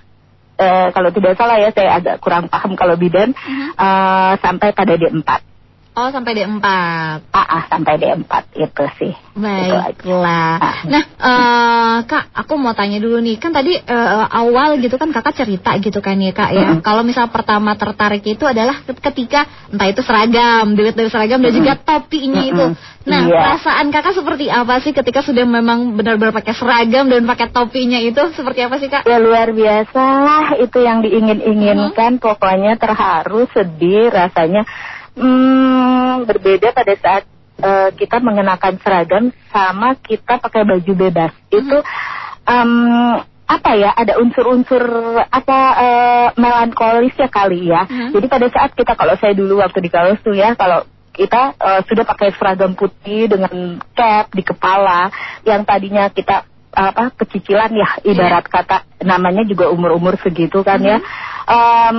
eh, kalau tidak salah ya saya agak kurang paham kalau bidan eh, sampai pada D4. Oh sampai D4. Ah, ah, sampai D4 itu sih. Itu. Baiklah. Ah. Nah, eh, kak, aku mau tanya dulu nih. Kan tadi eh, awal gitu kan kakak cerita gitu kan ya kak ya. Mm-mm. Kalau misal pertama tertarik itu adalah ketika entah itu seragam, dilihat dari seragam dan juga topinya itu. Mm-mm. Nah, Iya. perasaan kakak seperti apa sih ketika sudah memang benar-benar pakai seragam dan pakai topinya itu? Seperti apa sih kak? Ya luar biasa lah itu yang diingin-inginkan pokoknya terharu sedih rasanya hmm, berbeda pada saat eh, kita mengenakan seragam sama kita pakai baju bebas. Itu em, apa ya ada unsur-unsur apa eh, melankolis ya kali ya. Mhm. jadi pada saat kita kalau saya dulu waktu di kampus tuh ya kalau kita eh, sudah pakai seragam putih dengan cap di kepala yang tadinya kita apa kecicilan ya ibarat kata namanya juga umur-umur segitu kan ya. Em,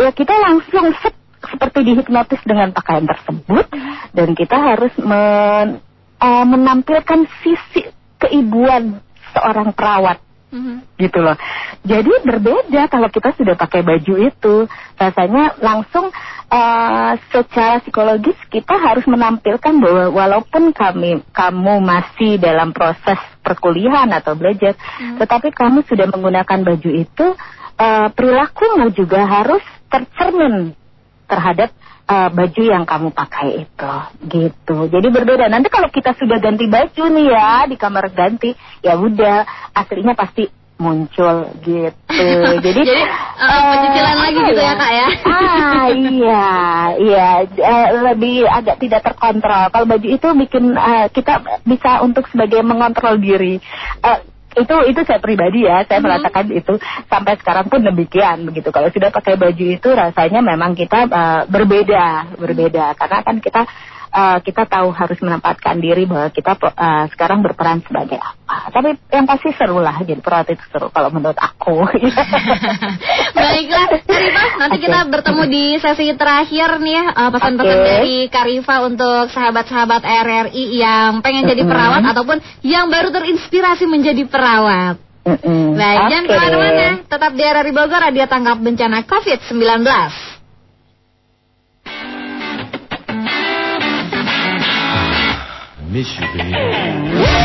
ya kita langsung set, seperti dihipnotis dengan pakaian tersebut dan kita harus men- eh, menampilkan sisi keibuan seorang perawat Mhm. gitu loh. Jadi berbeda kalau kita sudah pakai baju itu, rasanya langsung eh, secara psikologis kita harus menampilkan bahwa walaupun kami kamu masih dalam proses perkuliahan atau belajar, tetapi kamu sudah menggunakan baju itu, eh, perilakumu juga harus tercermin terhadap eh, baju yang kamu pakai itu gitu jadi berbeda nanti kalau kita sudah ganti baju nih ya di kamar ganti ya udah aslinya pasti muncul gitu. Jadi, Jadi, eh, pencicilan lagi apa gitu ya, Kak, ya? Ah iya, iya Eh, lebih agak tidak terkontrol. Kalau baju itu bikin eh, kita bisa untuk sebagai mengontrol diri. Eh, itu itu saya pribadi ya, saya Mhm. merasakan itu sampai sekarang pun demikian begitu. Kalau sudah pakai baju itu rasanya memang kita eh, berbeda, berbeda karena kan kita eh, kita tahu harus menempatkan diri bahwa kita eh, sekarang berperan sebagai apa. Tapi yang pasti seru lah jadi perawat itu seru kalau menurut aku. Baiklah, Karifa, nanti Oke. kita bertemu di sesi terakhir nih eh, pesan-pesan Oke. dari Karifa untuk sahabat-sahabat RRI yang pengen jadi perawat ataupun yang baru terinspirasi menjadi perawat. Mm-mm. Baik, jangan Oke. ke mana-mana. Tetap di RRI Bogor, Radio Tanggap Bencana COVID-19. Miss you, baby.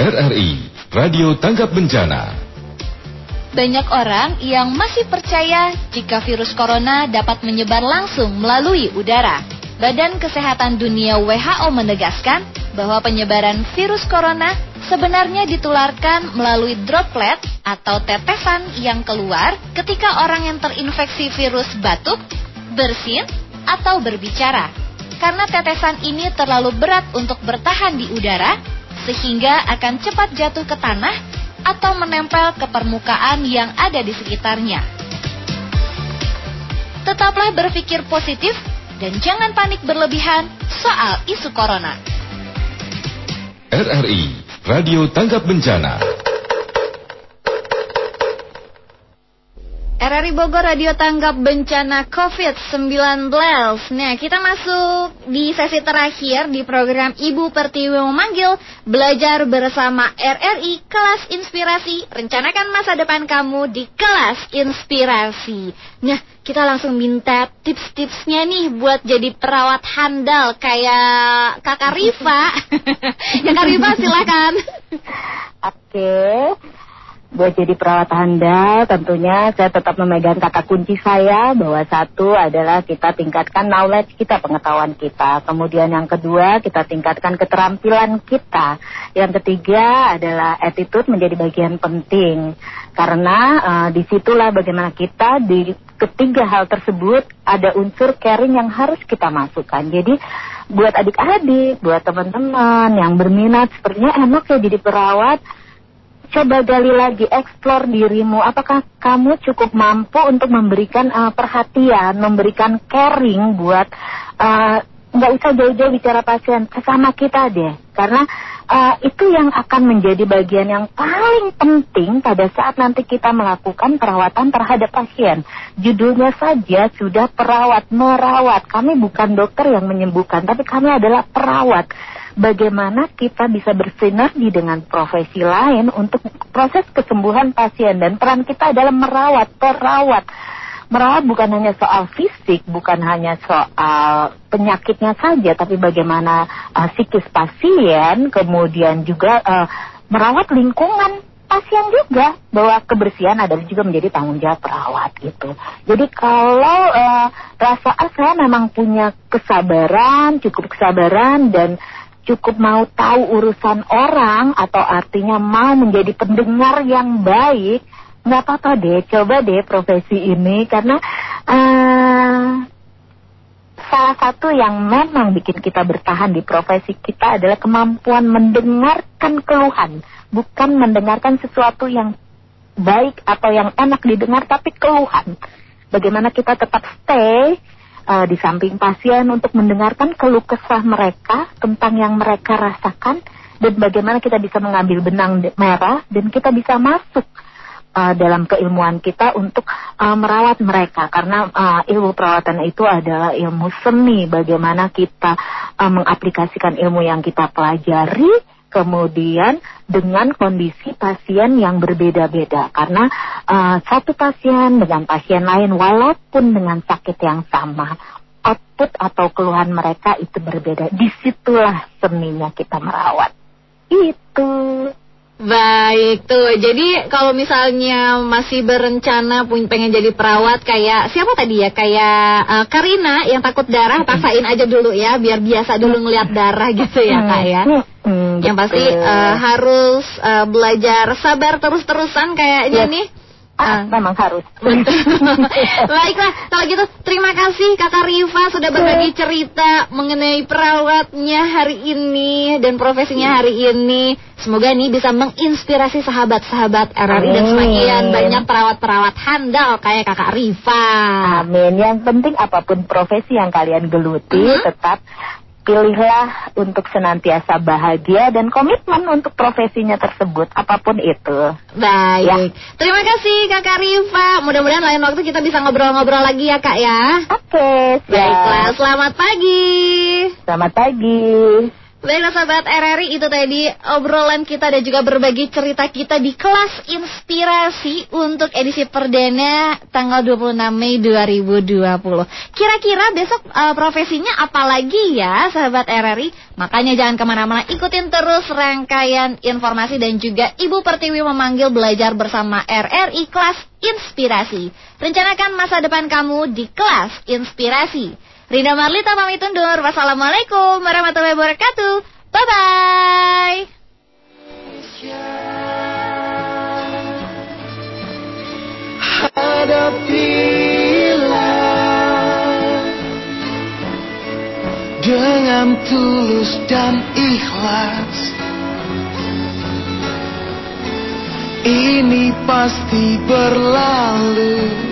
RRI Radio Tanggap Bencana. Banyak orang yang masih percaya jika virus corona dapat menyebar langsung melalui udara. Badan Kesehatan Dunia WHO menegaskan bahwa penyebaran virus corona sebenarnya ditularkan melalui droplet atau tetesan yang keluar ketika orang yang terinfeksi virus batuk, bersin, atau berbicara. Karena tetesan ini terlalu berat untuk bertahan di udara, sehingga akan cepat jatuh ke tanah atau menempel ke permukaan yang ada di sekitarnya. Tetaplah berpikir positif dan jangan panik berlebihan soal isu corona. RRI Radio Tanggap Bencana. RRI Bogor Radio Tanggap Bencana COVID-19 Nah kita masuk di sesi terakhir di program Ibu Pertiwi Memanggil Belajar bersama RRI Kelas Inspirasi. Rencanakan masa depan kamu di Kelas Inspirasi. Nah kita langsung minta tips-tipsnya nih buat jadi perawat handal kayak kakak Riva. Kakak Riva silakan. Oke. Buat jadi perawat handal, tentunya saya tetap memegang kata kunci saya bahwa satu adalah kita tingkatkan knowledge kita, pengetahuan kita. Kemudian yang kedua, kita tingkatkan keterampilan kita. Yang ketiga adalah attitude menjadi bagian penting. Karena eh, di situlah bagaimana kita di ketiga hal tersebut ada unsur caring yang harus kita masukkan. Jadi buat adik-adik, buat teman-teman yang berminat, sepertinya enak ya jadi perawat coba gali lagi, eksplor dirimu. Apakah kamu cukup mampu untuk memberikan uh, perhatian, memberikan caring buat uh, nggak usah jauh-jauh bicara pasien, sesama kita deh. Karena uh, itu yang akan menjadi bagian yang paling penting pada saat nanti kita melakukan perawatan terhadap pasien. Judulnya saja sudah perawat, merawat. Kami bukan dokter yang menyembuhkan, tapi kami adalah perawat bagaimana kita bisa bersinergi dengan profesi lain untuk proses kesembuhan pasien dan peran kita adalah merawat, perawat. Merawat bukan hanya soal fisik, bukan hanya soal penyakitnya saja, tapi bagaimana uh, psikis pasien, kemudian juga uh, merawat lingkungan pasien juga bahwa kebersihan adalah juga menjadi tanggung jawab perawat gitu. Jadi kalau uh, rasa ah, saya memang punya kesabaran, cukup kesabaran dan cukup mau tahu urusan orang atau artinya mau menjadi pendengar yang baik, nggak apa-apa deh, coba deh profesi ini karena uh, salah satu yang memang bikin kita bertahan di profesi kita adalah kemampuan mendengarkan keluhan, bukan mendengarkan sesuatu yang baik atau yang enak didengar, tapi keluhan. Bagaimana kita tetap stay uh, di samping pasien untuk mendengarkan keluh kesah mereka tentang yang mereka rasakan dan bagaimana kita bisa mengambil benang merah dan kita bisa masuk uh, dalam keilmuan kita untuk uh, merawat mereka. Karena uh, ilmu perawatan itu adalah ilmu seni. Bagaimana kita uh, mengaplikasikan ilmu yang kita pelajari kemudian dengan kondisi pasien yang berbeda-beda. Karena uh, satu pasien dengan pasien lain walaupun dengan sakit yang sama output atau keluhan mereka itu berbeda. Di situlah seninya kita merawat. Itu Baik tuh, jadi kalau misalnya masih berencana pun pengen jadi perawat kayak siapa tadi ya kayak uh, Karina yang takut darah paksain aja dulu ya biar biasa dulu ngelihat darah gitu ya kak ya. Hmm, Yang pasti uh, harus uh, belajar sabar terus-terusan kayaknya Yes. nih. Ah, Ah. memang harus Baiklah, kalau gitu terima kasih Kakak Riva sudah berbagi cerita mengenai perawatnya hari ini dan profesinya hari ini. Semoga ini bisa menginspirasi sahabat-sahabat RRI dan Amin. semakin banyak perawat-perawat handal kayak Kakak Riva. Amin. Yang penting apa pun profesi yang kalian geluti, Mhm. tetap pilihlah untuk senantiasa bahagia dan komitmen untuk profesinya tersebut, apa pun itu. Baik. Ya. Terima kasih Kakak Riva. Mudah-mudahan lain waktu kita bisa ngobrol-ngobrol lagi ya Kak ya. Oke, siap. Baiklah, selamat pagi. Selamat pagi. Baiklah sahabat RRI itu tadi obrolan kita dan juga berbagi cerita kita di kelas inspirasi untuk edisi perdana tanggal 26 Mei 2020. Kira-kira besok eh, profesinya apa lagi ya sahabat RRI? Makanya jangan ke mana-mana ikutin terus rangkaian informasi dan juga Ibu Pertiwi memanggil belajar bersama RRI kelas inspirasi. Rencanakan masa depan kamu di kelas inspirasi. Rina Marlita pamit undur. Wassalamualaikum warahmatullahi wabarakatuh. Bye-bye. Dengan tulus dan ikhlas. Ini pasti berlalu.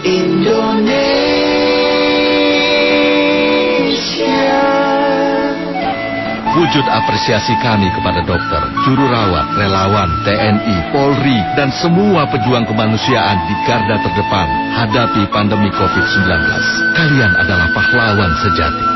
Indonesia. Wujud apresiasi kami kepada dokter, juru rawat, relawan, TNI, Polri, dan semua pejuang kemanusiaan di garda terdepan hadapi pandemi COVID-19. Kalian adalah pahlawan sejati.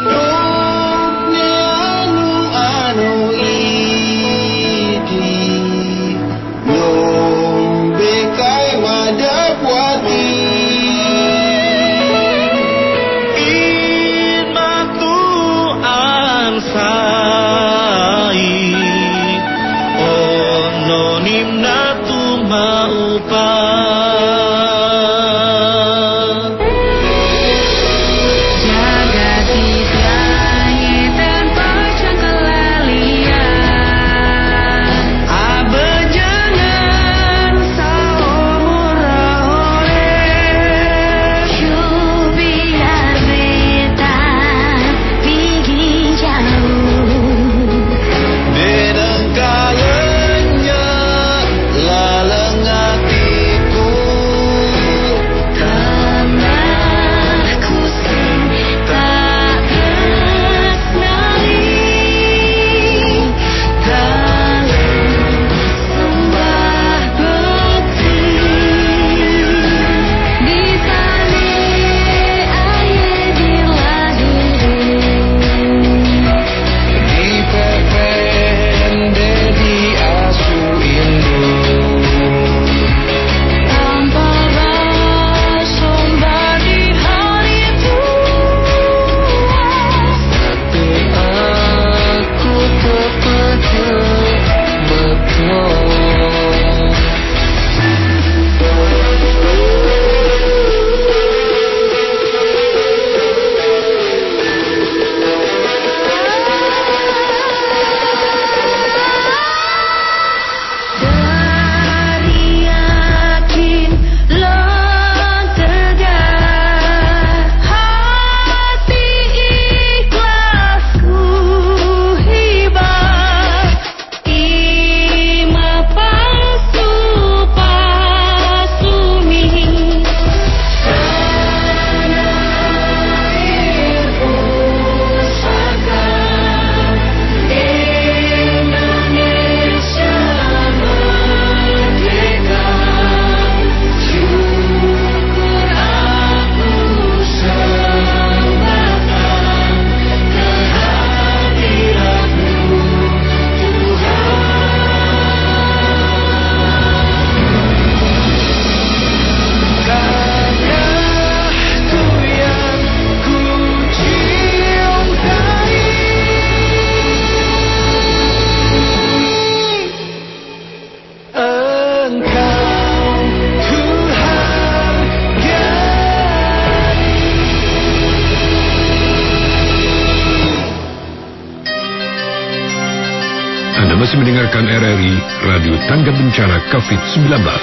Anda